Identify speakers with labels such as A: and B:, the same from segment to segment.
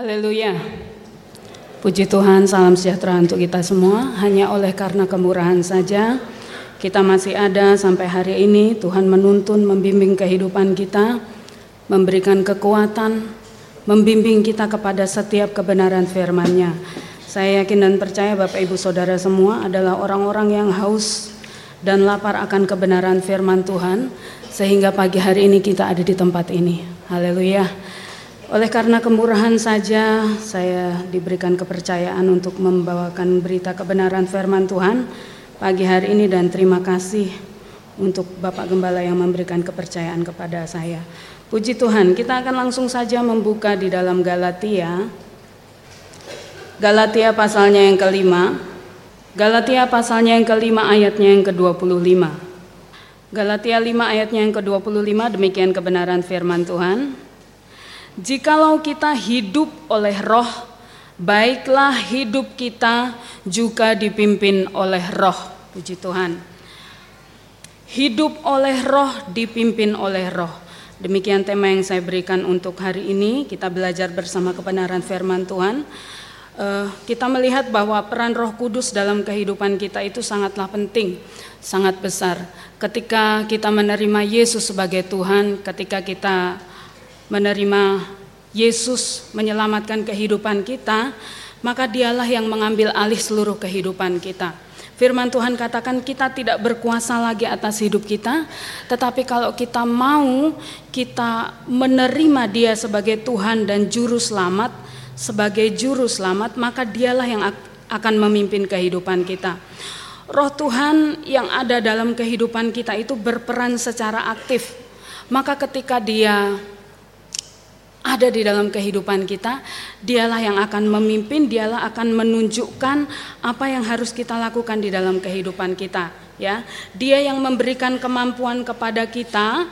A: Haleluya. Puji Tuhan, salam sejahtera untuk kita semua. Hanya oleh karena kemurahan saja kita masih ada sampai hari ini. Tuhan menuntun, membimbing kehidupan kita, memberikan kekuatan, membimbing kita kepada setiap kebenaran firman-Nya. Saya yakin dan percaya Bapak Ibu Saudara semua adalah orang-orang yang haus dan lapar akan kebenaran firman Tuhan sehingga pagi hari ini kita ada di tempat ini. Haleluya. Oleh karena kemurahan saja saya diberikan kepercayaan untuk membawakan berita kebenaran firman Tuhan pagi hari ini dan terima kasih untuk Bapak Gembala yang memberikan kepercayaan kepada saya. Puji Tuhan, kita akan langsung saja membuka di dalam Galatia. Galatia pasalnya yang kelima. Galatia pasalnya yang kelima ayatnya yang ke-25. Galatia 5 ayatnya yang ke-25 demikian kebenaran firman Tuhan. Jikalau kita hidup oleh roh, baiklah hidup kita juga dipimpin oleh roh. Puji Tuhan. Hidup oleh roh, dipimpin oleh roh. Demikian tema yang saya berikan untuk hari ini. Kita belajar bersama kebenaran firman Tuhan. Uh, kita melihat bahwa peran Roh Kudus dalam kehidupan kita itu sangatlah penting, sangat besar. Ketika kita menerima Yesus sebagai Tuhan, ketika kita menerima Yesus menyelamatkan kehidupan kita, maka dialah yang mengambil alih seluruh kehidupan kita. Firman Tuhan katakan kita tidak berkuasa lagi atas hidup kita, tetapi kalau kita mau kita menerima Dia sebagai Tuhan dan juru selamat, sebagai juru selamat, maka dialah yang akan memimpin kehidupan kita. Roh Tuhan yang ada dalam kehidupan kita itu berperan secara aktif. Maka ketika Dia ada di dalam kehidupan kita, dialah yang akan memimpin, dialah akan menunjukkan apa yang harus kita lakukan di dalam kehidupan kita, ya. Dia yang memberikan kemampuan kepada kita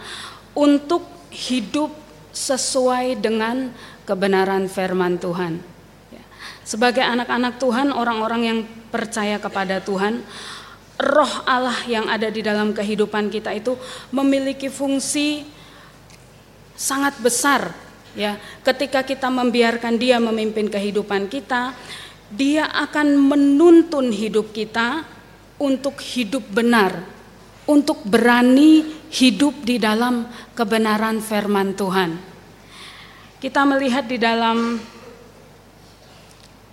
A: untuk hidup sesuai dengan kebenaran firman Tuhan. Ya. Sebagai anak-anak Tuhan, orang-orang yang percaya kepada Tuhan, roh Allah yang ada di dalam kehidupan kita itu memiliki fungsi sangat besar Ya, ketika kita membiarkan dia memimpin kehidupan kita, dia akan menuntun hidup kita untuk hidup benar, untuk berani hidup di dalam kebenaran firman Tuhan. Kita melihat di dalam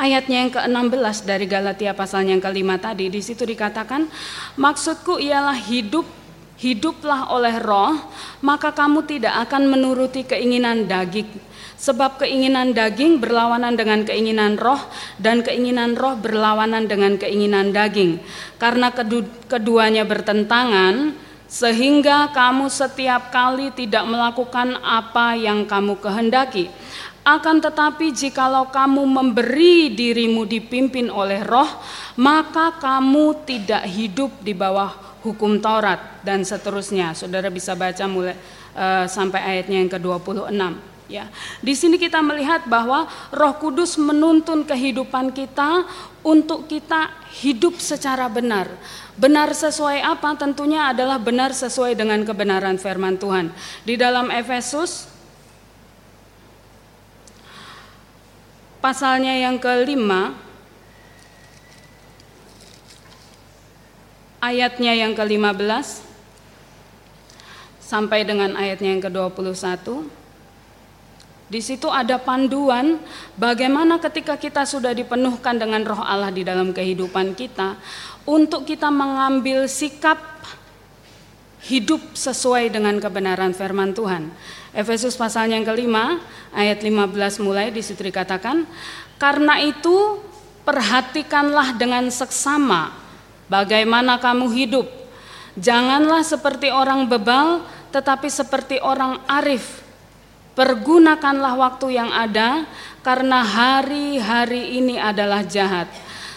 A: ayatnya yang ke-16 dari Galatia pasalnya yang kelima tadi, di situ dikatakan, maksudku ialah hidup hiduplah oleh roh, maka kamu tidak akan menuruti keinginan daging. Sebab keinginan daging berlawanan dengan keinginan roh dan keinginan roh berlawanan dengan keinginan daging. Karena keduanya bertentangan, sehingga kamu setiap kali tidak melakukan apa yang kamu kehendaki. Akan tetapi jikalau kamu memberi dirimu dipimpin oleh roh, maka kamu tidak hidup di bawah hukum Taurat dan seterusnya. Saudara bisa baca mulai uh, sampai ayatnya yang ke-26 ya. Di sini kita melihat bahwa Roh Kudus menuntun kehidupan kita untuk kita hidup secara benar. Benar sesuai apa? Tentunya adalah benar sesuai dengan kebenaran firman Tuhan. Di dalam Efesus pasalnya yang kelima ayatnya yang ke-15 sampai dengan ayatnya yang ke-21. Di situ ada panduan bagaimana ketika kita sudah dipenuhkan dengan roh Allah di dalam kehidupan kita untuk kita mengambil sikap hidup sesuai dengan kebenaran firman Tuhan. Efesus pasalnya yang kelima ayat 15 mulai di situ dikatakan, karena itu perhatikanlah dengan seksama Bagaimana kamu hidup? Janganlah seperti orang bebal, tetapi seperti orang arif. Pergunakanlah waktu yang ada, karena hari-hari ini adalah jahat.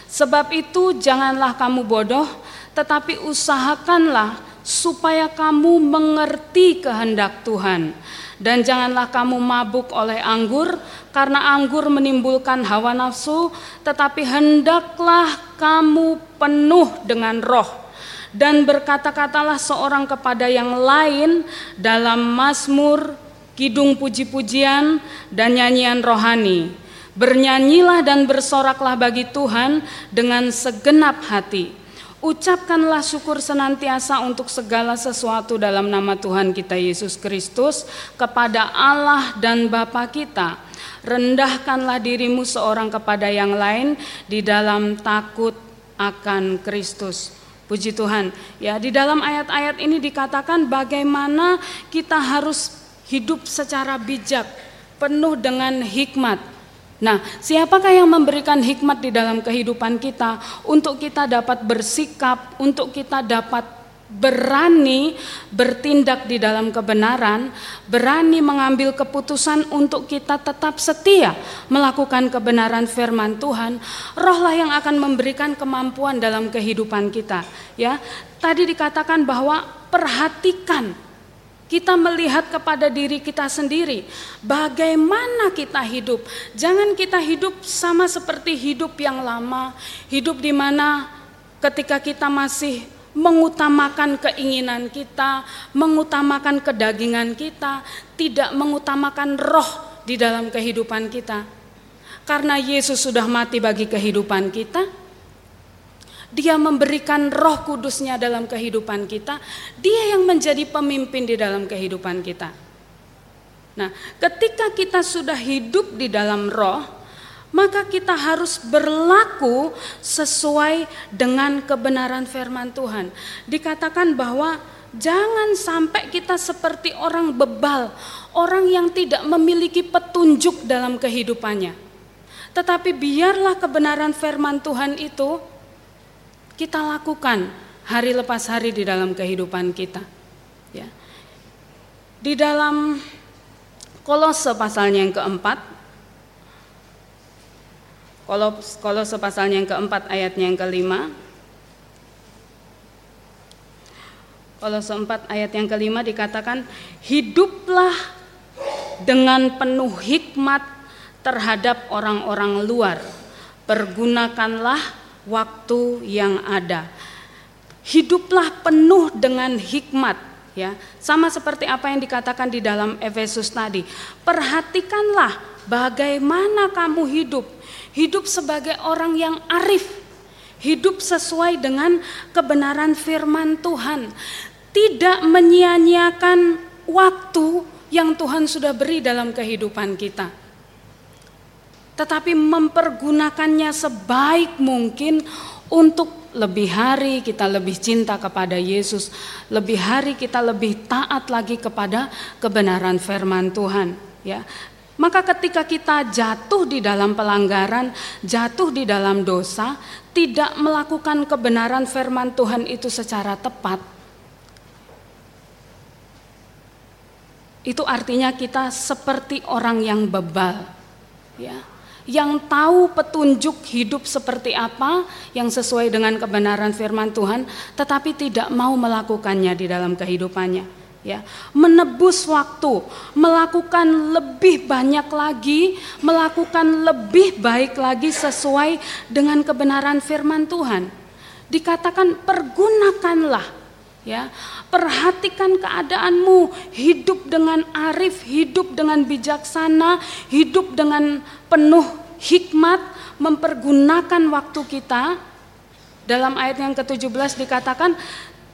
A: Sebab itu, janganlah kamu bodoh, tetapi usahakanlah supaya kamu mengerti kehendak Tuhan dan janganlah kamu mabuk oleh anggur, karena anggur menimbulkan hawa nafsu, tetapi hendaklah kamu penuh dengan roh. Dan berkata-katalah seorang kepada yang lain dalam mazmur, kidung puji-pujian, dan nyanyian rohani. Bernyanyilah dan bersoraklah bagi Tuhan dengan segenap hati. Ucapkanlah syukur senantiasa untuk segala sesuatu dalam nama Tuhan kita Yesus Kristus kepada Allah dan Bapa kita. Rendahkanlah dirimu seorang kepada yang lain di dalam takut akan Kristus. Puji Tuhan. Ya, di dalam ayat-ayat ini dikatakan bagaimana kita harus hidup secara bijak, penuh dengan hikmat Nah, siapakah yang memberikan hikmat di dalam kehidupan kita untuk kita dapat bersikap, untuk kita dapat berani bertindak di dalam kebenaran, berani mengambil keputusan untuk kita tetap setia melakukan kebenaran firman Tuhan, rohlah yang akan memberikan kemampuan dalam kehidupan kita, ya. Tadi dikatakan bahwa perhatikan kita melihat kepada diri kita sendiri, bagaimana kita hidup. Jangan kita hidup sama seperti hidup yang lama, hidup di mana ketika kita masih mengutamakan keinginan kita, mengutamakan kedagingan kita, tidak mengutamakan roh di dalam kehidupan kita. Karena Yesus sudah mati bagi kehidupan kita, dia memberikan roh kudusnya dalam kehidupan kita. Dia yang menjadi pemimpin di dalam kehidupan kita. Nah, ketika kita sudah hidup di dalam roh, maka kita harus berlaku sesuai dengan kebenaran firman Tuhan. Dikatakan bahwa jangan sampai kita seperti orang bebal, orang yang tidak memiliki petunjuk dalam kehidupannya. Tetapi biarlah kebenaran firman Tuhan itu kita lakukan hari lepas hari di dalam kehidupan kita. Ya. Di dalam Kolose pasalnya yang keempat, Kolose pasalnya yang keempat ayatnya yang kelima, Kolose 4 ayat yang kelima dikatakan hiduplah dengan penuh hikmat terhadap orang-orang luar. Pergunakanlah waktu yang ada. Hiduplah penuh dengan hikmat ya. Sama seperti apa yang dikatakan di dalam Efesus tadi. Perhatikanlah bagaimana kamu hidup. Hidup sebagai orang yang arif. Hidup sesuai dengan kebenaran firman Tuhan. Tidak menyia-nyiakan waktu yang Tuhan sudah beri dalam kehidupan kita tetapi mempergunakannya sebaik mungkin untuk lebih hari kita lebih cinta kepada Yesus, lebih hari kita lebih taat lagi kepada kebenaran firman Tuhan, ya. Maka ketika kita jatuh di dalam pelanggaran, jatuh di dalam dosa, tidak melakukan kebenaran firman Tuhan itu secara tepat, itu artinya kita seperti orang yang bebal, ya yang tahu petunjuk hidup seperti apa yang sesuai dengan kebenaran firman Tuhan tetapi tidak mau melakukannya di dalam kehidupannya ya. Menebus waktu melakukan lebih banyak lagi melakukan lebih baik lagi sesuai dengan kebenaran firman Tuhan. Dikatakan pergunakanlah ya perhatikan keadaanmu. Hidup dengan arif hidup dengan bijaksana hidup dengan penuh hikmat mempergunakan waktu kita. Dalam ayat yang ke-17 dikatakan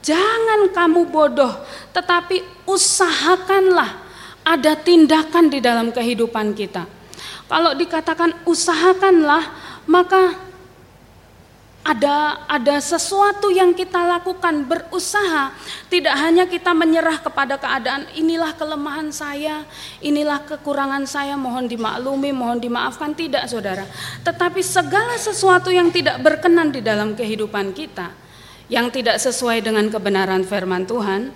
A: jangan kamu bodoh tetapi usahakanlah ada tindakan di dalam kehidupan kita. Kalau dikatakan usahakanlah maka ada ada sesuatu yang kita lakukan berusaha. Tidak hanya kita menyerah kepada keadaan inilah kelemahan saya inilah kekurangan saya mohon dimaklumi mohon dimaafkan. Tidak saudara. Tetapi segala sesuatu yang tidak berkenan di dalam kehidupan kita yang tidak sesuai dengan kebenaran firman Tuhan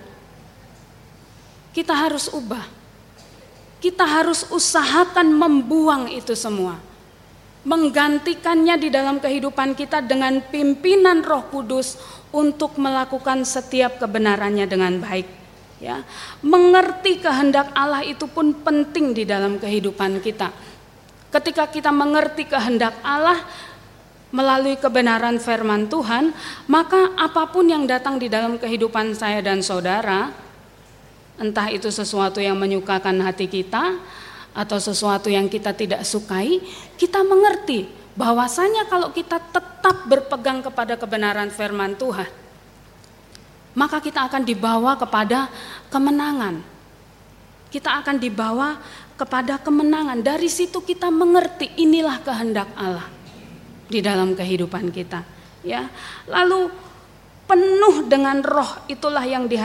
A: kita harus ubah. Kita harus usahakan membuang itu semua menggantikannya di dalam kehidupan kita dengan pimpinan Roh Kudus untuk melakukan setiap kebenarannya dengan baik. Ya, mengerti kehendak Allah itu pun penting di dalam kehidupan kita. Ketika kita mengerti kehendak Allah melalui kebenaran firman Tuhan, maka apa pun yang datang di dalam kehidupan saya dan saudara, entah itu sesuatu yang menyukakan hati kita atau sesuatu yang kita tidak sukai, kita mengerti bahwasanya kalau kita tetap berpegang kepada kebenaran firman Tuhan, maka kita akan dibawa kepada kemenangan. Kita akan dibawa kepada kemenangan. Dari situ kita mengerti inilah kehendak Allah di dalam kehidupan kita. Ya, lalu penuh dengan roh itulah yang di,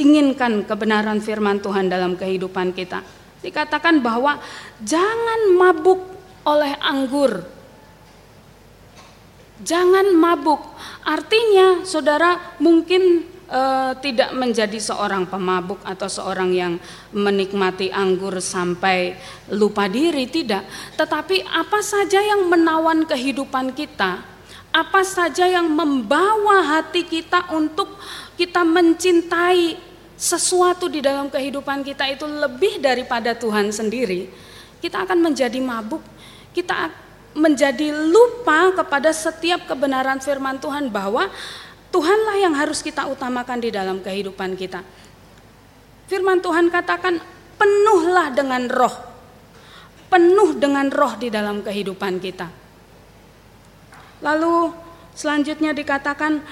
A: diinginkan kebenaran firman Tuhan dalam kehidupan kita. Dikatakan bahwa jangan mabuk oleh anggur. Jangan mabuk. Artinya, saudara mungkin uh, tidak menjadi seorang pemabuk atau seorang yang menikmati anggur sampai lupa diri, tidak. Tetapi apa saja yang menawan kehidupan kita, apa saja yang membawa hati kita untuk kita mencintai sesuatu di dalam kehidupan kita itu lebih daripada Tuhan sendiri, kita akan menjadi mabuk, kita menjadi lupa kepada setiap kebenaran firman Tuhan bahwa Tuhanlah yang harus kita utamakan di dalam kehidupan kita. Firman Tuhan katakan penuhlah dengan roh. Penuh dengan roh di dalam kehidupan kita. Lalu selanjutnya dikatakan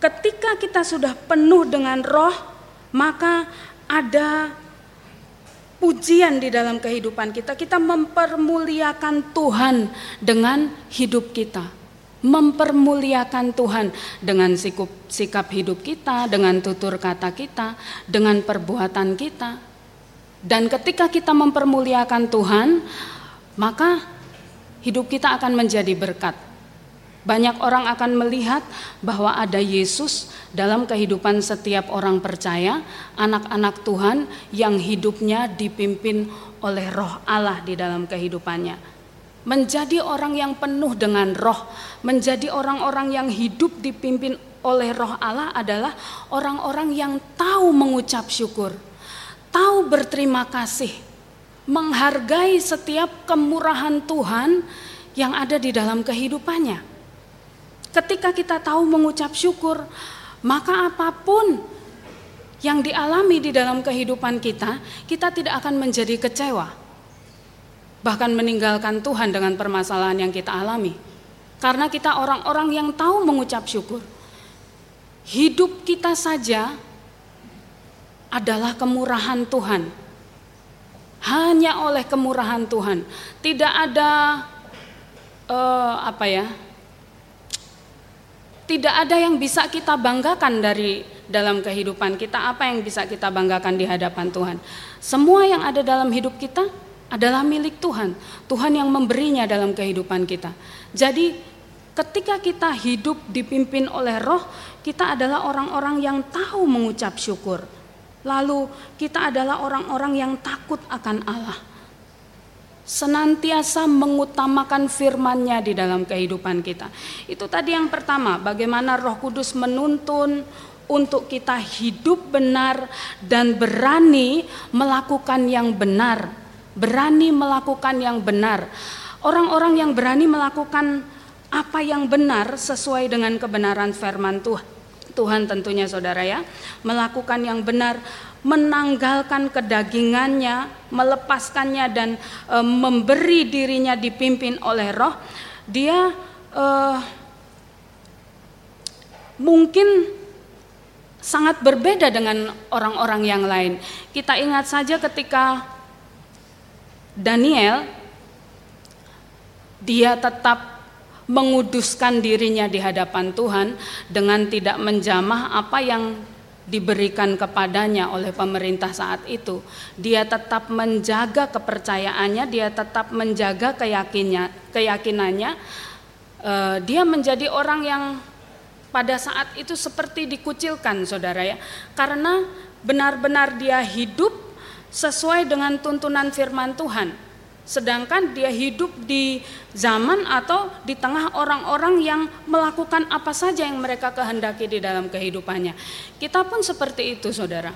A: ketika kita sudah penuh dengan roh, maka ada pujian di dalam kehidupan kita. Kita mempermuliakan Tuhan dengan hidup kita. Mempermuliakan Tuhan dengan sikap, sikap hidup kita, dengan tutur kata kita, dengan perbuatan kita. Dan ketika kita mempermuliakan Tuhan, maka hidup kita akan menjadi berkat banyak orang akan melihat bahwa ada Yesus dalam kehidupan setiap orang percaya, anak-anak Tuhan yang hidupnya dipimpin oleh roh Allah di dalam kehidupannya. Menjadi orang yang penuh dengan roh, menjadi orang-orang yang hidup dipimpin oleh roh Allah adalah orang-orang yang tahu mengucap syukur, tahu berterima kasih, menghargai setiap kemurahan Tuhan yang ada di dalam kehidupannya. Ketika kita tahu mengucap syukur, maka apa pun yang dialami di dalam kehidupan kita, kita tidak akan menjadi kecewa. Bahkan meninggalkan Tuhan dengan permasalahan yang kita alami. Karena kita orang-orang yang tahu mengucap syukur. Hidup kita saja adalah kemurahan Tuhan. Hanya oleh kemurahan Tuhan. Tidak ada uh, apa ya? Tidak ada yang bisa kita banggakan dari dalam kehidupan kita, apa yang bisa kita banggakan di hadapan Tuhan. Semua yang ada dalam hidup kita adalah milik Tuhan. Tuhan yang memberinya dalam kehidupan kita. Jadi ketika kita hidup dipimpin oleh roh, kita adalah orang-orang yang tahu mengucap syukur. Lalu kita adalah orang-orang yang takut akan Allah senantiasa mengutamakan firman-Nya di dalam kehidupan kita. Itu tadi yang pertama, bagaimana Roh Kudus menuntun untuk kita hidup benar dan berani melakukan yang benar, berani melakukan yang benar. Orang-orang yang berani melakukan apa yang benar sesuai dengan kebenaran firman Tuhan. Tuhan tentunya saudara ya, melakukan yang benar menanggalkan kedagingannya, melepaskannya dan e, memberi dirinya dipimpin oleh Roh, dia e, mungkin sangat berbeda dengan orang-orang yang lain. Kita ingat saja ketika Daniel dia tetap menguduskan dirinya di hadapan Tuhan dengan tidak menjamah apa yang diberikan kepadanya oleh pemerintah saat itu, dia tetap menjaga kepercayaannya, dia tetap menjaga keyakinnya, keyakinannya. Uh, dia menjadi orang yang pada saat itu seperti dikucilkan, saudara ya, karena benar-benar dia hidup sesuai dengan tuntunan firman Tuhan Sedangkan dia hidup di zaman atau di tengah orang-orang yang melakukan apa saja yang mereka kehendaki di dalam kehidupannya. Kita pun seperti itu, saudara.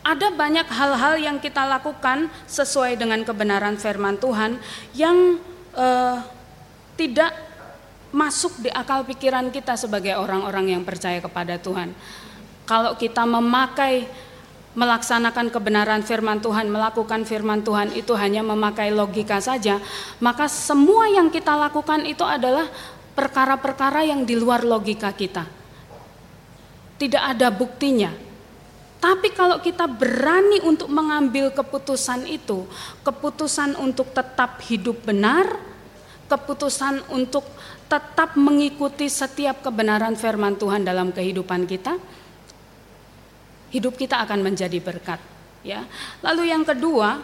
A: Ada banyak hal-hal yang kita lakukan sesuai dengan kebenaran firman Tuhan yang eh, tidak masuk di akal pikiran kita sebagai orang-orang yang percaya kepada Tuhan. Kalau kita memakai melaksanakan kebenaran firman Tuhan, melakukan firman Tuhan itu hanya memakai logika saja, maka semua yang kita lakukan itu adalah perkara-perkara yang di luar logika kita. Tidak ada buktinya. Tapi kalau kita berani untuk mengambil keputusan itu, keputusan untuk tetap hidup benar, keputusan untuk tetap mengikuti setiap kebenaran firman Tuhan dalam kehidupan kita, hidup kita akan menjadi berkat ya. Lalu yang kedua,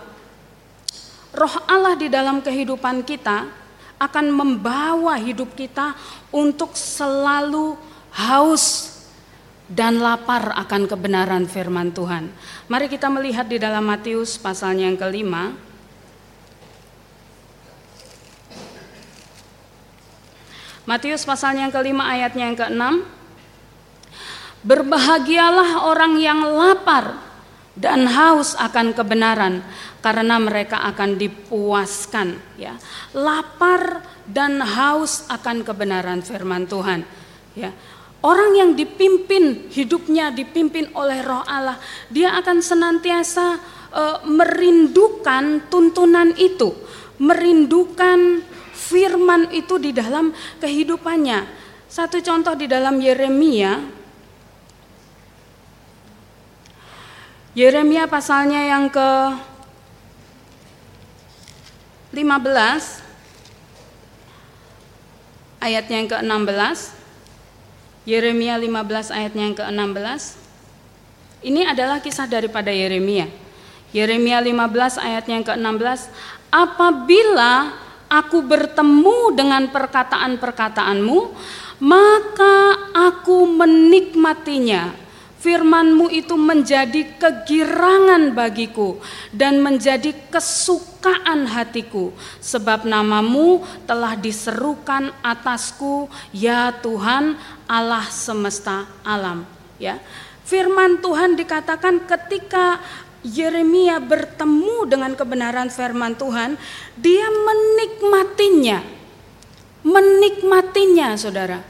A: roh Allah di dalam kehidupan kita akan membawa hidup kita untuk selalu haus dan lapar akan kebenaran firman Tuhan. Mari kita melihat di dalam Matius pasalnya yang kelima. Matius pasalnya yang kelima ayatnya yang keenam. Berbahagialah orang yang lapar dan haus akan kebenaran karena mereka akan dipuaskan ya. Lapar dan haus akan kebenaran firman Tuhan ya. Orang yang dipimpin hidupnya dipimpin oleh Roh Allah, dia akan senantiasa e, merindukan tuntunan itu, merindukan firman itu di dalam kehidupannya. Satu contoh di dalam Yeremia Yeremia pasalnya yang ke 15 ayatnya yang ke-16 Yeremia 15 ayatnya yang ke-16 ini adalah kisah daripada Yeremia. Yeremia 15 ayatnya yang ke-16 apabila aku bertemu dengan perkataan-perkataanmu maka aku menikmatinya firmanmu itu menjadi kegirangan bagiku dan menjadi kesukaan hatiku. Sebab namamu telah diserukan atasku ya Tuhan Allah semesta alam. Ya. Firman Tuhan dikatakan ketika Yeremia bertemu dengan kebenaran firman Tuhan dia menikmatinya. Menikmatinya saudara.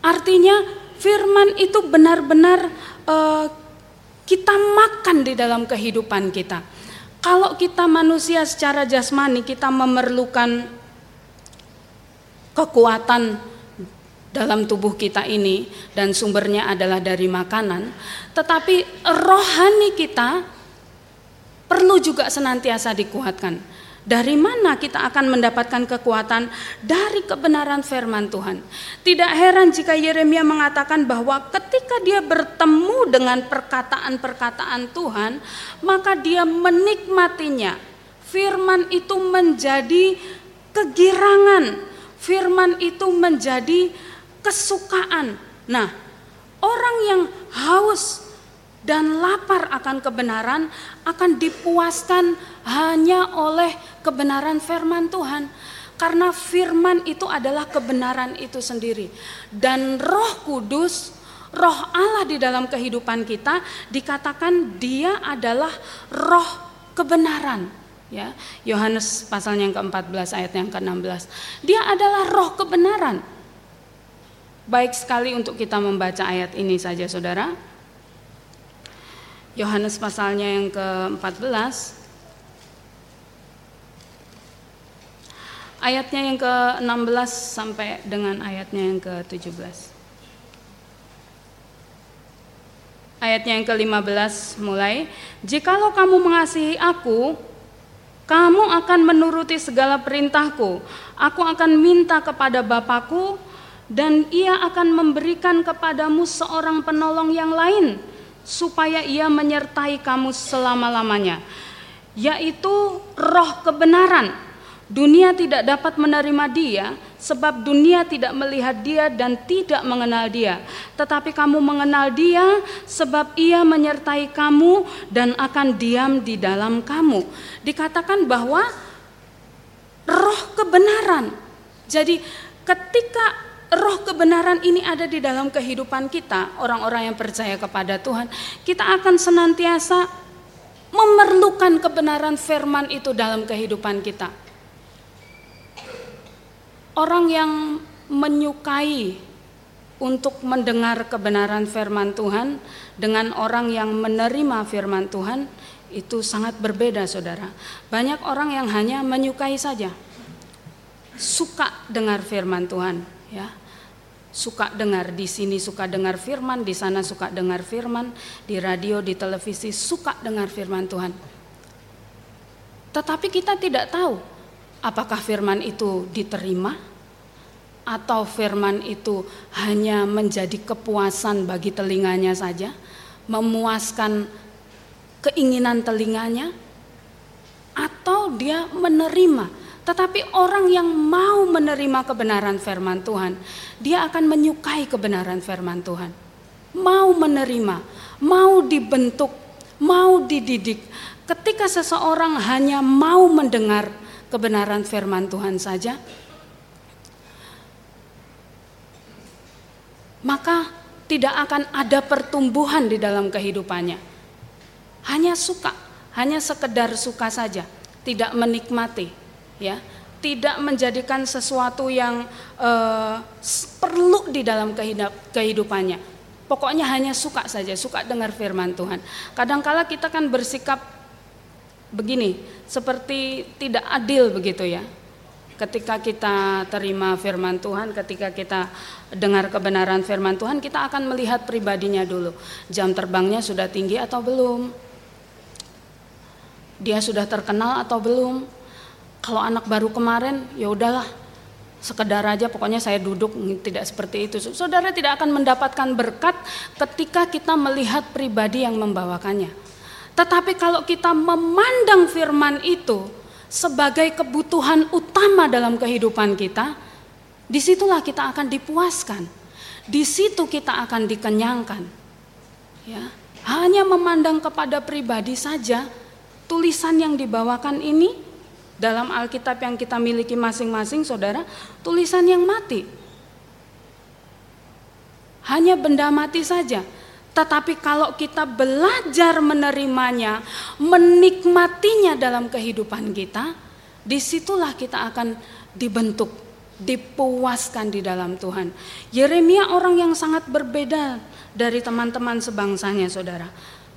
A: Artinya firman itu benar-benar uh, kita makan di dalam kehidupan kita. Kalau kita manusia secara jasmani kita memerlukan kekuatan dalam tubuh kita ini dan sumbernya adalah dari makanan, tetapi rohani kita perlu juga senantiasa dikuatkan. Dari mana kita akan mendapatkan kekuatan dari kebenaran firman Tuhan? Tidak heran jika Yeremia mengatakan bahwa ketika dia bertemu dengan perkataan-perkataan Tuhan, maka dia menikmatinya. Firman itu menjadi kegirangan, firman itu menjadi kesukaan. Nah, orang yang haus dan lapar akan kebenaran akan dipuaskan hanya oleh kebenaran firman Tuhan. Karena firman itu adalah kebenaran itu sendiri. Dan roh kudus, roh Allah di dalam kehidupan kita dikatakan dia adalah roh kebenaran. Ya, Yohanes pasal yang ke-14 ayat yang ke-16. Dia adalah roh kebenaran. Baik sekali untuk kita membaca ayat ini saja Saudara. Yohanes pasalnya yang ke-14. Ayatnya yang ke-16 sampai dengan ayatnya yang ke-17. Ayatnya yang ke-15 mulai Jikalau kamu mengasihi aku kamu akan menuruti segala perintahku. Aku akan minta kepada Bapakku dan ia akan memberikan kepadamu seorang penolong yang lain supaya ia menyertai kamu selama-lamanya, yaitu roh kebenaran. Dunia tidak dapat menerima dia sebab dunia tidak melihat dia dan tidak mengenal dia. Tetapi kamu mengenal dia sebab ia menyertai kamu dan akan diam di dalam kamu. Dikatakan bahwa roh kebenaran. Jadi ketika roh kebenaran ini ada di dalam kehidupan kita, orang-orang yang percaya kepada Tuhan, kita akan senantiasa memerlukan kebenaran firman itu dalam kehidupan kita. Orang yang menyukai untuk mendengar kebenaran firman Tuhan dengan orang yang menerima firman Tuhan itu sangat berbeda saudara. Banyak orang yang hanya menyukai saja. Suka dengar firman Tuhan ya. Suka dengar di sini suka dengar firman, di sana suka dengar firman, di radio, di televisi suka dengar firman Tuhan. Tetapi kita tidak tahu apakah firman itu diterima atau firman itu hanya menjadi kepuasan bagi telinganya saja, memuaskan keinginan telinganya, atau dia menerima. Tetapi orang yang mau menerima kebenaran firman Tuhan, dia akan menyukai kebenaran firman Tuhan. Mau menerima, mau dibentuk, mau dididik. Ketika seseorang hanya mau mendengar kebenaran firman Tuhan saja, maka tidak akan ada pertumbuhan di dalam kehidupannya. Hanya suka, hanya sekedar suka saja, tidak menikmati, ya, tidak menjadikan sesuatu yang uh, perlu di dalam kehidupannya. Pokoknya hanya suka saja, suka dengar firman Tuhan. Kadangkala kita kan bersikap begini, seperti tidak adil begitu ya ketika kita terima firman Tuhan, ketika kita dengar kebenaran firman Tuhan, kita akan melihat pribadinya dulu. Jam terbangnya sudah tinggi atau belum? Dia sudah terkenal atau belum? Kalau anak baru kemarin, ya udahlah, sekedar aja pokoknya saya duduk tidak seperti itu. Saudara tidak akan mendapatkan berkat ketika kita melihat pribadi yang membawakannya. Tetapi kalau kita memandang firman itu, sebagai kebutuhan utama dalam kehidupan kita, di situlah kita akan dipuaskan. Di situ kita akan dikenyangkan. Ya, hanya memandang kepada pribadi saja, tulisan yang dibawakan ini dalam Alkitab yang kita miliki masing-masing, saudara, tulisan yang mati. Hanya benda mati saja tetapi kalau kita belajar menerimanya, menikmatinya dalam kehidupan kita, di situlah kita akan dibentuk, dipuaskan di dalam Tuhan. Yeremia orang yang sangat berbeda dari teman-teman sebangsanya saudara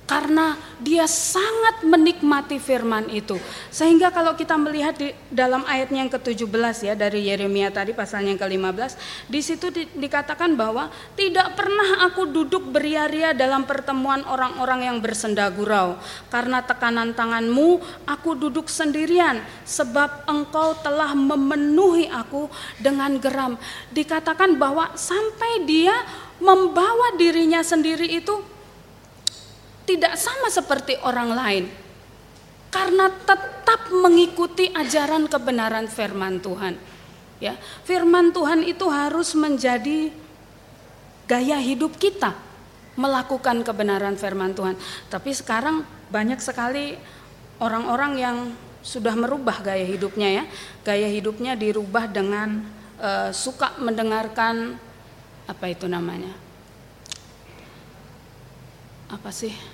A: karena dia sangat menikmati firman itu. Sehingga kalau kita melihat di dalam ayatnya yang ke-17 ya dari Yeremia tadi pasalnya yang ke-15, di situ di, dikatakan bahwa tidak pernah aku duduk beria-ria dalam pertemuan orang-orang yang bersenda gurau. Karena tekanan tanganmu aku duduk sendirian sebab engkau telah memenuhi aku dengan geram. Dikatakan bahwa sampai dia membawa dirinya sendiri itu tidak sama seperti orang lain karena tetap mengikuti ajaran kebenaran firman Tuhan. Ya, firman Tuhan itu harus menjadi gaya hidup kita melakukan kebenaran firman Tuhan. Tapi sekarang banyak sekali orang-orang yang sudah merubah gaya hidupnya ya. Gaya hidupnya dirubah dengan uh, suka mendengarkan apa itu namanya? Apa sih?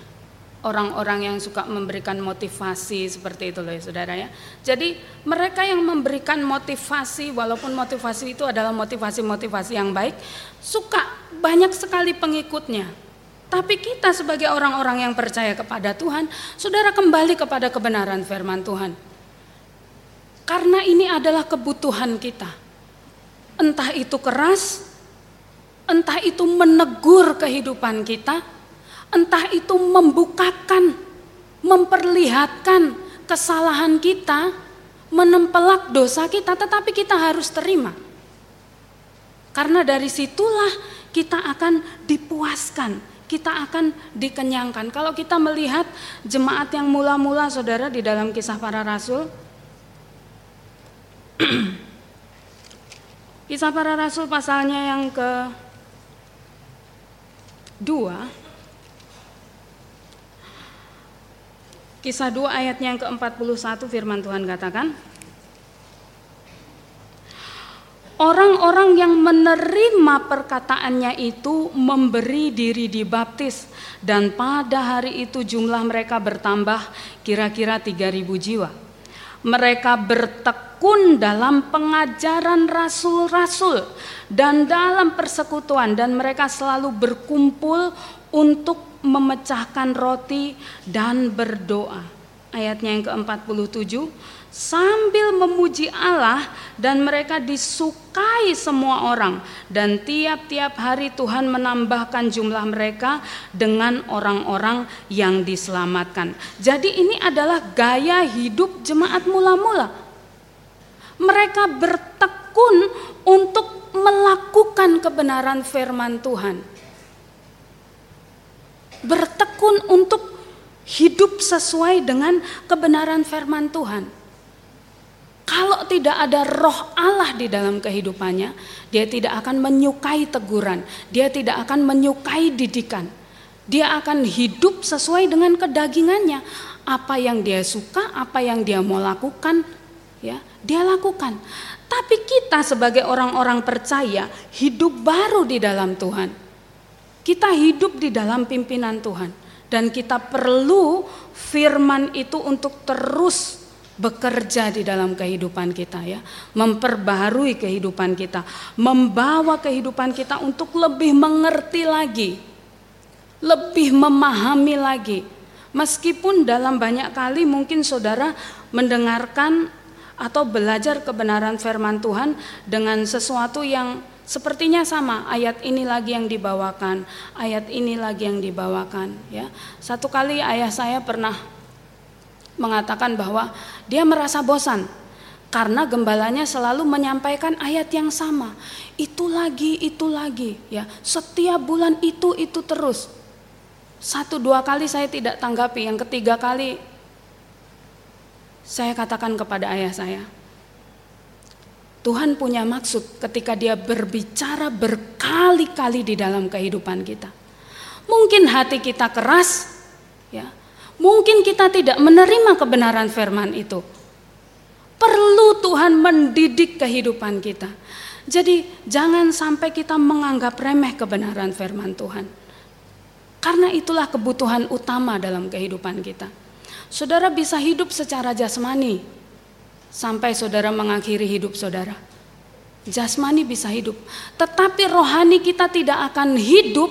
A: Orang-orang yang suka memberikan motivasi seperti itu loh ya saudara ya. Jadi mereka yang memberikan motivasi walaupun motivasi itu adalah motivasi-motivasi yang baik, suka banyak sekali pengikutnya. Tapi kita sebagai orang-orang yang percaya kepada Tuhan, saudara kembali kepada kebenaran firman Tuhan. Karena ini adalah kebutuhan kita. Entah itu keras, entah itu menegur kehidupan kita, entah itu membukakan, memperlihatkan kesalahan kita, menempelak dosa kita, tetapi kita harus terima. Karena dari situlah kita akan dipuaskan, kita akan dikenyangkan. Kalau kita melihat jemaat yang mula-mula saudara di dalam kisah para rasul, kisah para rasul pasalnya yang ke dua, Kisah 2 ayatnya yang ke-41 firman Tuhan katakan Orang-orang yang menerima perkataannya itu memberi diri dibaptis dan pada hari itu jumlah mereka bertambah kira-kira 3000 jiwa. Mereka bertek tekun dalam pengajaran rasul-rasul dan dalam persekutuan dan mereka selalu berkumpul untuk memecahkan roti dan berdoa. Ayatnya yang ke-47, sambil memuji Allah dan mereka disukai semua orang dan tiap-tiap hari Tuhan menambahkan jumlah mereka dengan orang-orang yang diselamatkan. Jadi ini adalah gaya hidup jemaat mula-mula. Mereka bertekun untuk melakukan kebenaran firman Tuhan. Bertekun untuk hidup sesuai dengan kebenaran firman Tuhan. Kalau tidak ada roh Allah di dalam kehidupannya, dia tidak akan menyukai teguran, dia tidak akan menyukai didikan. Dia akan hidup sesuai dengan kedagingannya. Apa yang dia suka, apa yang dia mau lakukan, ya, dia lakukan. Tapi kita sebagai orang-orang percaya hidup baru di dalam Tuhan. Kita hidup di dalam pimpinan Tuhan dan kita perlu firman itu untuk terus bekerja di dalam kehidupan kita ya, memperbaharui kehidupan kita, membawa kehidupan kita untuk lebih mengerti lagi, lebih memahami lagi. Meskipun dalam banyak kali mungkin saudara mendengarkan atau belajar kebenaran firman Tuhan dengan sesuatu yang sepertinya sama ayat ini lagi yang dibawakan ayat ini lagi yang dibawakan ya satu kali ayah saya pernah mengatakan bahwa dia merasa bosan karena gembalanya selalu menyampaikan ayat yang sama. Itu lagi, itu lagi, ya. Setiap bulan itu itu terus. Satu dua kali saya tidak tanggapi, yang ketiga kali saya katakan kepada ayah saya, Tuhan punya maksud ketika dia berbicara berkali-kali di dalam kehidupan kita. Mungkin hati kita keras, ya, Mungkin kita tidak menerima kebenaran firman itu. Perlu Tuhan mendidik kehidupan kita. Jadi jangan sampai kita menganggap remeh kebenaran firman Tuhan. Karena itulah kebutuhan utama dalam kehidupan kita. Saudara bisa hidup secara jasmani sampai saudara mengakhiri hidup saudara. Jasmani bisa hidup, tetapi rohani kita tidak akan hidup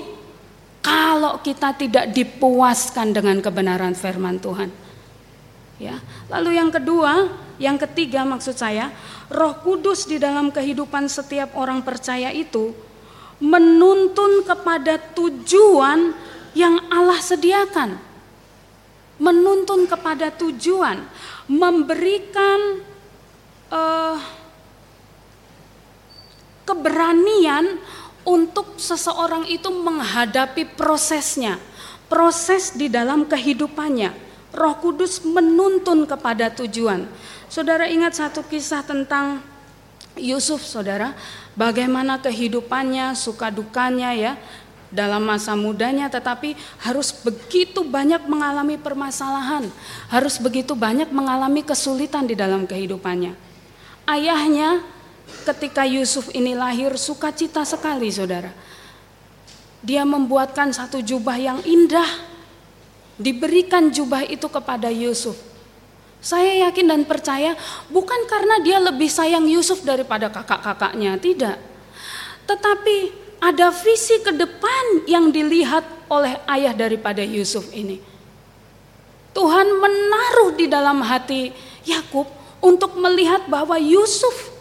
A: kalau kita tidak dipuaskan dengan kebenaran firman Tuhan. Ya. Lalu yang kedua, yang ketiga maksud saya, Roh Kudus di dalam kehidupan setiap orang percaya itu menuntun kepada tujuan yang Allah sediakan. Menuntun kepada tujuan, memberikan uh, keberanian untuk seseorang itu menghadapi prosesnya, proses di dalam kehidupannya. Roh Kudus menuntun kepada tujuan. Saudara ingat satu kisah tentang Yusuf, saudara, bagaimana kehidupannya, suka dukanya ya dalam masa mudanya, tetapi harus begitu banyak mengalami permasalahan, harus begitu banyak mengalami kesulitan di dalam kehidupannya. Ayahnya ketika Yusuf ini lahir sukacita sekali saudara. Dia membuatkan satu jubah yang indah. Diberikan jubah itu kepada Yusuf. Saya yakin dan percaya bukan karena dia lebih sayang Yusuf daripada kakak-kakaknya, tidak. Tetapi ada visi ke depan yang dilihat oleh ayah daripada Yusuf ini. Tuhan menaruh di dalam hati Yakub untuk melihat bahwa Yusuf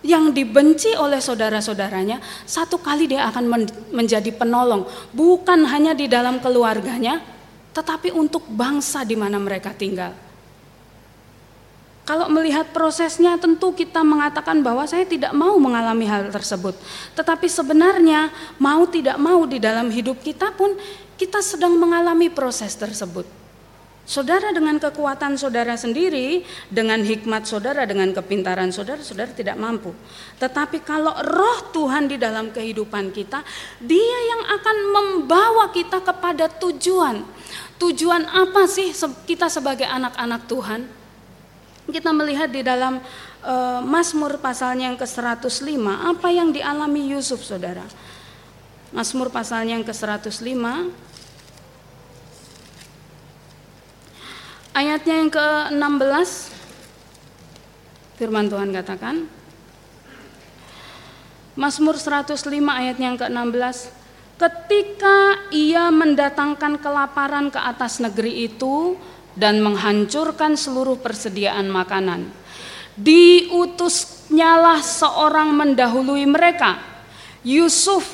A: yang dibenci oleh saudara-saudaranya, satu kali dia akan menjadi penolong, bukan hanya di dalam keluarganya, tetapi untuk bangsa di mana mereka tinggal. Kalau melihat prosesnya, tentu kita mengatakan bahwa saya tidak mau mengalami hal tersebut, tetapi sebenarnya mau tidak mau di dalam hidup kita pun kita sedang mengalami proses tersebut. Saudara dengan kekuatan saudara sendiri, dengan hikmat saudara, dengan kepintaran saudara, saudara tidak mampu. Tetapi kalau roh Tuhan di dalam kehidupan kita, dia yang akan membawa kita kepada tujuan. Tujuan apa sih kita sebagai anak-anak Tuhan? Kita melihat di dalam uh, Mazmur pasalnya yang ke-105, apa yang dialami Yusuf saudara. Mazmur pasalnya yang ke-105, Ayatnya yang ke-16. Firman Tuhan katakan Mazmur 105 ayatnya yang ke-16. Ketika ia mendatangkan kelaparan ke atas negeri itu dan menghancurkan seluruh persediaan makanan diutusnyalah seorang mendahului mereka Yusuf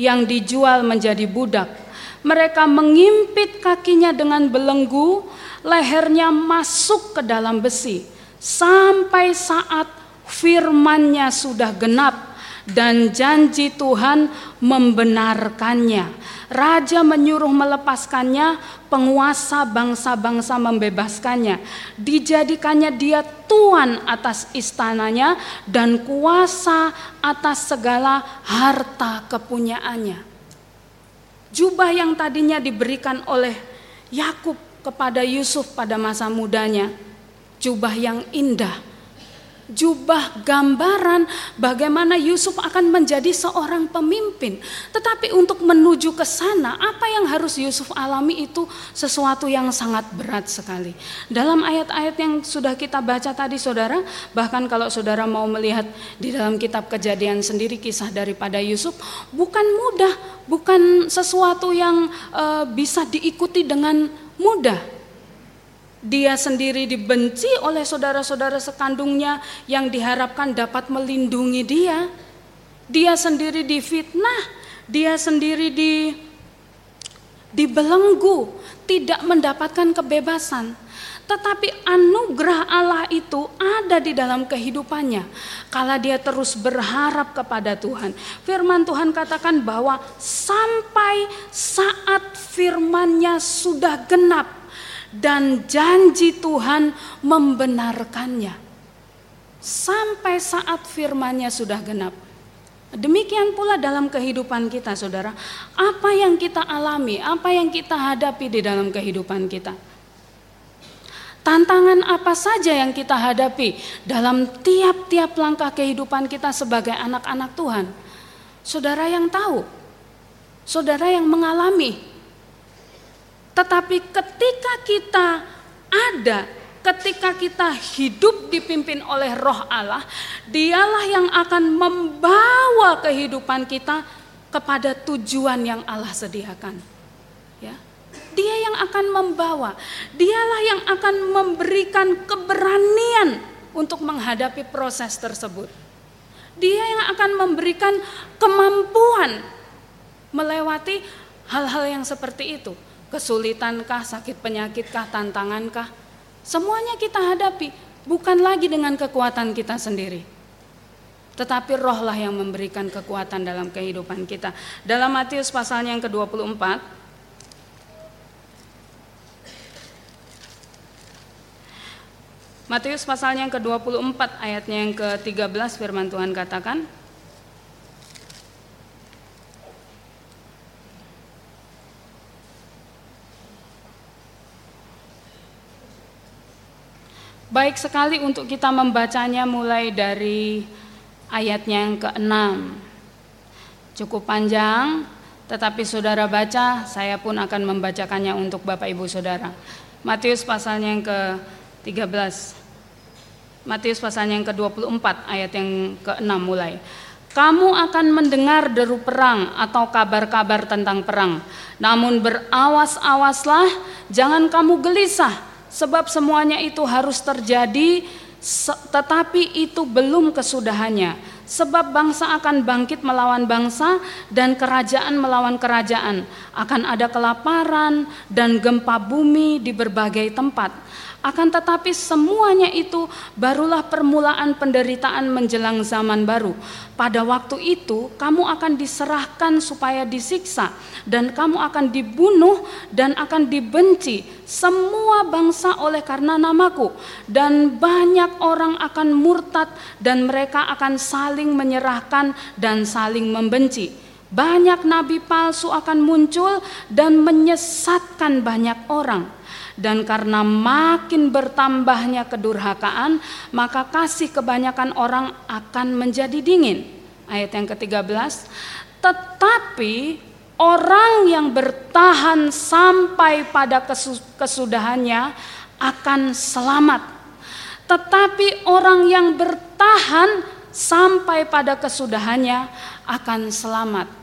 A: yang dijual menjadi budak mereka mengimpit kakinya dengan belenggu lehernya masuk ke dalam besi sampai saat firmannya sudah genap dan janji Tuhan membenarkannya. Raja menyuruh melepaskannya, penguasa bangsa-bangsa membebaskannya. Dijadikannya dia tuan atas istananya dan kuasa atas segala harta kepunyaannya. Jubah yang tadinya diberikan oleh Yakub kepada Yusuf pada masa mudanya, jubah yang indah, jubah gambaran bagaimana Yusuf akan menjadi seorang pemimpin. Tetapi untuk menuju ke sana, apa yang harus Yusuf alami itu sesuatu yang sangat berat sekali. Dalam ayat-ayat yang sudah kita baca tadi saudara, bahkan kalau saudara mau melihat di dalam kitab kejadian sendiri kisah daripada Yusuf, bukan mudah, bukan sesuatu yang uh, bisa diikuti dengan mudah. Dia sendiri dibenci oleh saudara-saudara sekandungnya yang diharapkan dapat melindungi dia. Dia sendiri difitnah, dia sendiri di dibelenggu, tidak mendapatkan kebebasan. Tetapi anugerah Allah itu ada di dalam kehidupannya. Kala dia terus berharap kepada Tuhan. Firman Tuhan katakan bahwa sampai saat firmannya sudah genap. Dan janji Tuhan membenarkannya. Sampai saat firmannya sudah genap. Demikian pula dalam kehidupan kita saudara. Apa yang kita alami, apa yang kita hadapi di dalam kehidupan kita Tantangan apa saja yang kita hadapi dalam tiap-tiap langkah kehidupan kita sebagai anak-anak Tuhan? Saudara yang tahu, saudara yang mengalami. Tetapi ketika kita ada, ketika kita hidup dipimpin oleh Roh Allah, Dialah yang akan membawa kehidupan kita kepada tujuan yang Allah sediakan. Ya. Dia yang akan membawa, dialah yang akan memberikan keberanian untuk menghadapi proses tersebut. Dia yang akan memberikan kemampuan melewati hal-hal yang seperti itu. Kesulitankah, sakit penyakitkah, tantangankah? Semuanya kita hadapi, bukan lagi dengan kekuatan kita sendiri. Tetapi rohlah yang memberikan kekuatan dalam kehidupan kita. Dalam Matius pasalnya yang ke-24, Matius pasalnya yang ke-24 ayatnya yang ke-13 firman Tuhan katakan Baik sekali untuk kita membacanya mulai dari ayatnya yang ke-6 Cukup panjang tetapi saudara baca saya pun akan membacakannya untuk Bapak Ibu Saudara Matius pasalnya yang ke-13 Matius pasal yang ke-24 ayat yang ke-6 mulai. Kamu akan mendengar deru perang atau kabar-kabar tentang perang. Namun berawas-awaslah, jangan kamu gelisah, sebab semuanya itu harus terjadi, tetapi itu belum kesudahannya. Sebab bangsa akan bangkit melawan bangsa dan kerajaan melawan kerajaan. Akan ada kelaparan dan gempa bumi di berbagai tempat akan tetapi semuanya itu barulah permulaan penderitaan menjelang zaman baru. Pada waktu itu kamu akan diserahkan supaya disiksa dan kamu akan dibunuh dan akan dibenci semua bangsa oleh karena namaku dan banyak orang akan murtad dan mereka akan saling menyerahkan dan saling membenci. Banyak nabi palsu akan muncul dan menyesatkan banyak orang dan karena makin bertambahnya kedurhakaan, maka kasih kebanyakan orang akan menjadi dingin. Ayat yang ke-13, tetapi orang yang bertahan sampai pada kesudahannya akan selamat. Tetapi orang yang bertahan sampai pada kesudahannya akan selamat.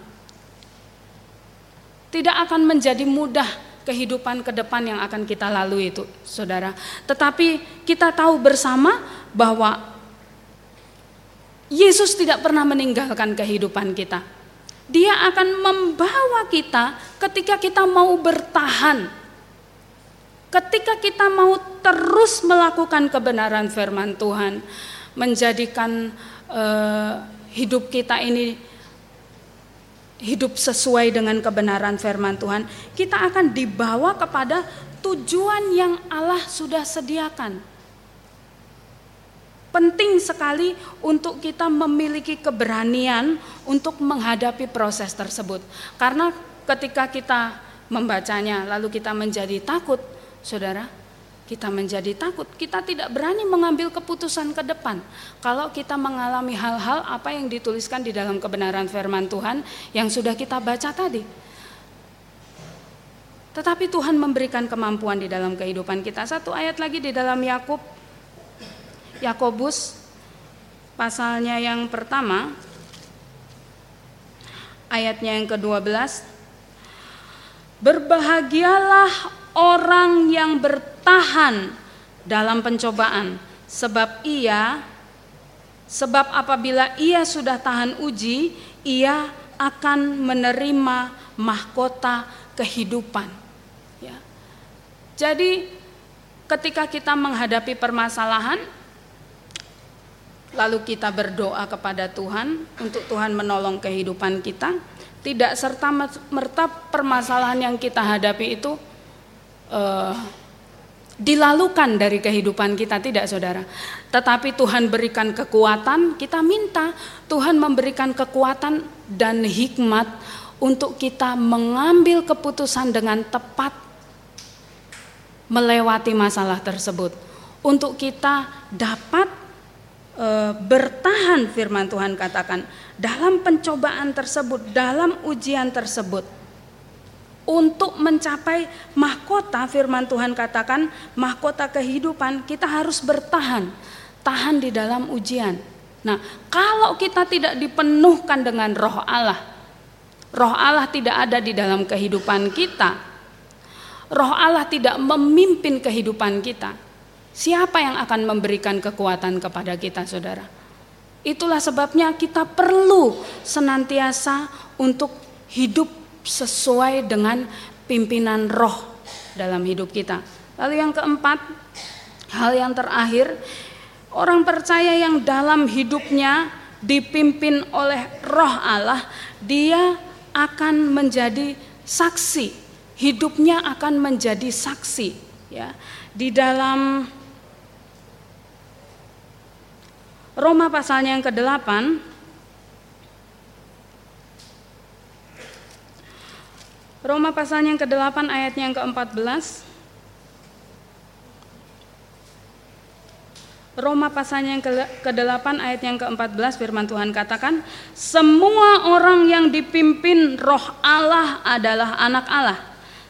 A: Tidak akan menjadi mudah kehidupan ke depan yang akan kita lalui itu, saudara. Tetapi kita tahu bersama bahwa Yesus tidak pernah meninggalkan kehidupan kita. Dia akan membawa kita ketika kita mau bertahan. Ketika kita mau terus melakukan kebenaran firman Tuhan, menjadikan uh, hidup kita ini hidup sesuai dengan kebenaran firman Tuhan, kita akan dibawa kepada tujuan yang Allah sudah sediakan. Penting sekali untuk kita memiliki keberanian untuk menghadapi proses tersebut. Karena ketika kita membacanya lalu kita menjadi takut, Saudara, kita menjadi takut, kita tidak berani mengambil keputusan ke depan. Kalau kita mengalami hal-hal apa yang dituliskan di dalam kebenaran firman Tuhan yang sudah kita baca tadi. Tetapi Tuhan memberikan kemampuan di dalam kehidupan kita. Satu ayat lagi di dalam Yakub Yakobus pasalnya yang pertama ayatnya yang ke-12 Berbahagialah orang yang bertahan dalam pencobaan sebab ia sebab apabila ia sudah tahan uji ia akan menerima mahkota kehidupan ya. Jadi ketika kita menghadapi permasalahan lalu kita berdoa kepada Tuhan untuk Tuhan menolong kehidupan kita, tidak serta merta permasalahan yang kita hadapi itu uh, dilalukan dari kehidupan kita, tidak saudara. Tetapi Tuhan berikan kekuatan, kita minta Tuhan memberikan kekuatan dan hikmat untuk kita mengambil keputusan dengan tepat melewati masalah tersebut. Untuk kita dapat e, bertahan firman Tuhan katakan dalam pencobaan tersebut, dalam ujian tersebut untuk mencapai mahkota firman Tuhan katakan mahkota kehidupan kita harus bertahan tahan di dalam ujian. Nah, kalau kita tidak dipenuhkan dengan roh Allah, roh Allah tidak ada di dalam kehidupan kita. Roh Allah tidak memimpin kehidupan kita Siapa yang akan memberikan kekuatan kepada kita, saudara? Itulah sebabnya kita perlu senantiasa untuk hidup sesuai dengan pimpinan roh dalam hidup kita. Lalu yang keempat, hal yang terakhir, orang percaya yang dalam hidupnya dipimpin oleh roh Allah, dia akan menjadi saksi. Hidupnya akan menjadi saksi, ya. Di dalam Roma pasalnya yang ke-8 Roma pasalnya yang ke-8 ayatnya yang ke-14 Roma pasalnya yang ke-8 ayat yang ke-14 firman Tuhan katakan semua orang yang dipimpin roh Allah adalah anak Allah.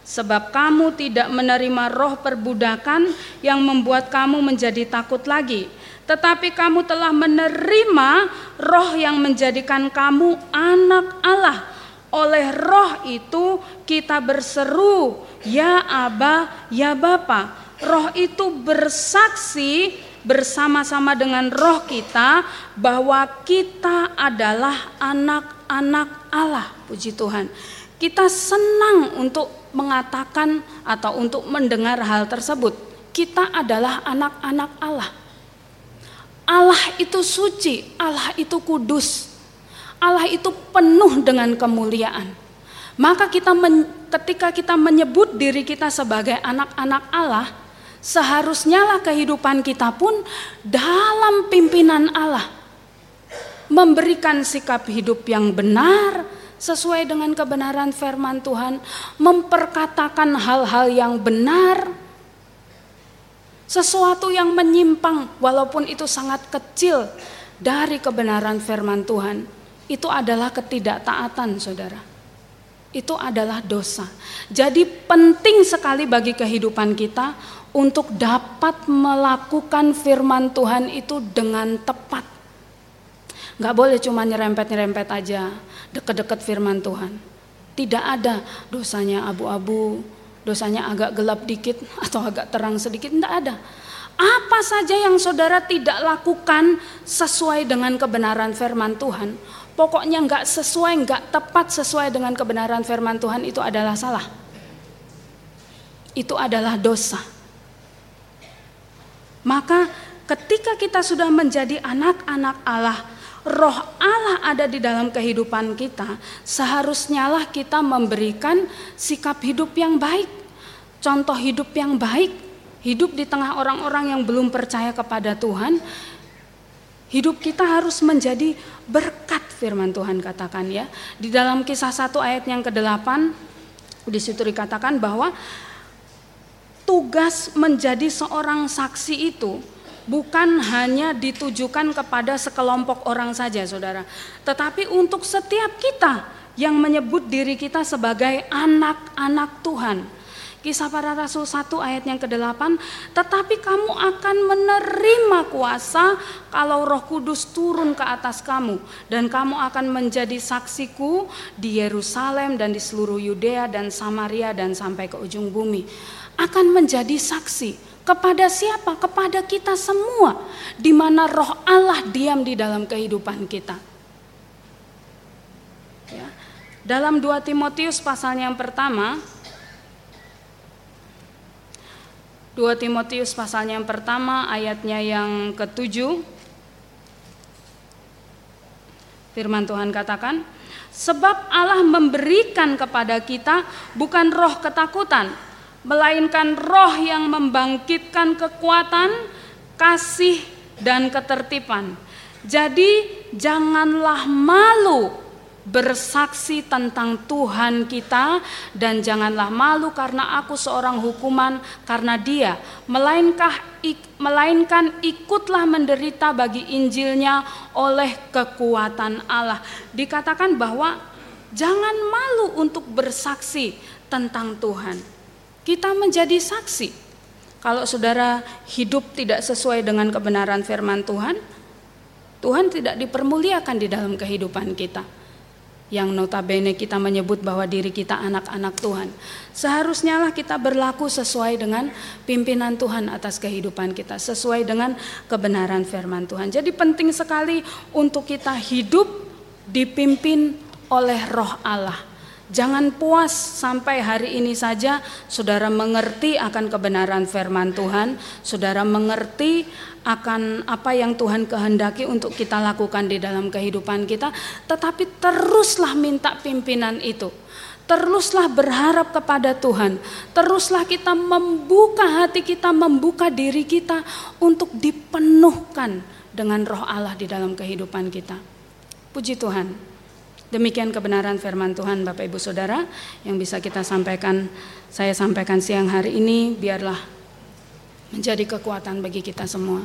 A: Sebab kamu tidak menerima roh perbudakan yang membuat kamu menjadi takut lagi. Tetapi kamu telah menerima roh yang menjadikan kamu anak Allah. Oleh roh itu kita berseru, ya Aba, ya Bapa. Roh itu bersaksi bersama-sama dengan roh kita bahwa kita adalah anak-anak Allah. Puji Tuhan. Kita senang untuk mengatakan atau untuk mendengar hal tersebut. Kita adalah anak-anak Allah. Allah itu suci, Allah itu kudus, Allah itu penuh dengan kemuliaan. Maka kita men, ketika kita menyebut diri kita sebagai anak-anak Allah, seharusnya lah kehidupan kita pun dalam pimpinan Allah. Memberikan sikap hidup yang benar sesuai dengan kebenaran firman Tuhan, memperkatakan hal-hal yang benar, sesuatu yang menyimpang walaupun itu sangat kecil dari kebenaran firman Tuhan itu adalah ketidaktaatan saudara itu adalah dosa. Jadi penting sekali bagi kehidupan kita untuk dapat melakukan firman Tuhan itu dengan tepat. Gak boleh cuma nyerempet-nyerempet aja deket-deket firman Tuhan. Tidak ada dosanya abu-abu, dosanya agak gelap dikit atau agak terang sedikit, tidak ada. Apa saja yang saudara tidak lakukan sesuai dengan kebenaran firman Tuhan, pokoknya nggak sesuai, nggak tepat sesuai dengan kebenaran firman Tuhan itu adalah salah. Itu adalah dosa. Maka ketika kita sudah menjadi anak-anak Allah, roh Allah ada di dalam kehidupan kita, seharusnya lah kita memberikan sikap hidup yang baik, contoh hidup yang baik, hidup di tengah orang-orang yang belum percaya kepada Tuhan, hidup kita harus menjadi berkat firman Tuhan katakan ya. Di dalam kisah satu ayat yang ke-8 di situ dikatakan bahwa tugas menjadi seorang saksi itu bukan hanya ditujukan kepada sekelompok orang saja Saudara, tetapi untuk setiap kita yang menyebut diri kita sebagai anak-anak Tuhan. Kisah para Rasul 1 ayat yang ke-8, tetapi kamu akan menerima kuasa kalau Roh Kudus turun ke atas kamu dan kamu akan menjadi saksiku di Yerusalem dan di seluruh Yudea dan Samaria dan sampai ke ujung bumi. Akan menjadi saksi kepada siapa? Kepada kita semua di mana roh Allah diam di dalam kehidupan kita. Ya. Dalam 2 Timotius pasalnya yang pertama 2 Timotius pasalnya yang pertama ayatnya yang ketujuh. Firman Tuhan katakan Sebab Allah memberikan kepada kita bukan roh ketakutan Melainkan roh yang membangkitkan kekuatan, kasih, dan ketertiban. Jadi janganlah malu bersaksi tentang Tuhan kita dan janganlah malu karena aku seorang hukuman karena dia melainkan melainkan ikutlah menderita bagi Injilnya oleh kekuatan Allah. Dikatakan bahwa jangan malu untuk bersaksi tentang Tuhan. Kita menjadi saksi. Kalau saudara hidup tidak sesuai dengan kebenaran firman Tuhan Tuhan tidak dipermuliakan di dalam kehidupan kita yang notabene kita menyebut bahwa diri kita anak-anak Tuhan. Seharusnya lah kita berlaku sesuai dengan pimpinan Tuhan atas kehidupan kita, sesuai dengan kebenaran firman Tuhan. Jadi penting sekali untuk kita hidup dipimpin oleh roh Allah. Jangan puas sampai hari ini saja saudara mengerti akan kebenaran firman Tuhan, saudara mengerti akan apa yang Tuhan kehendaki untuk kita lakukan di dalam kehidupan kita, tetapi teruslah minta pimpinan itu. Teruslah berharap kepada Tuhan. Teruslah kita membuka hati kita, membuka diri kita untuk dipenuhkan dengan roh Allah di dalam kehidupan kita. Puji Tuhan. Demikian kebenaran firman Tuhan Bapak Ibu Saudara yang bisa kita sampaikan saya sampaikan siang hari ini biarlah menjadi kekuatan bagi kita semua.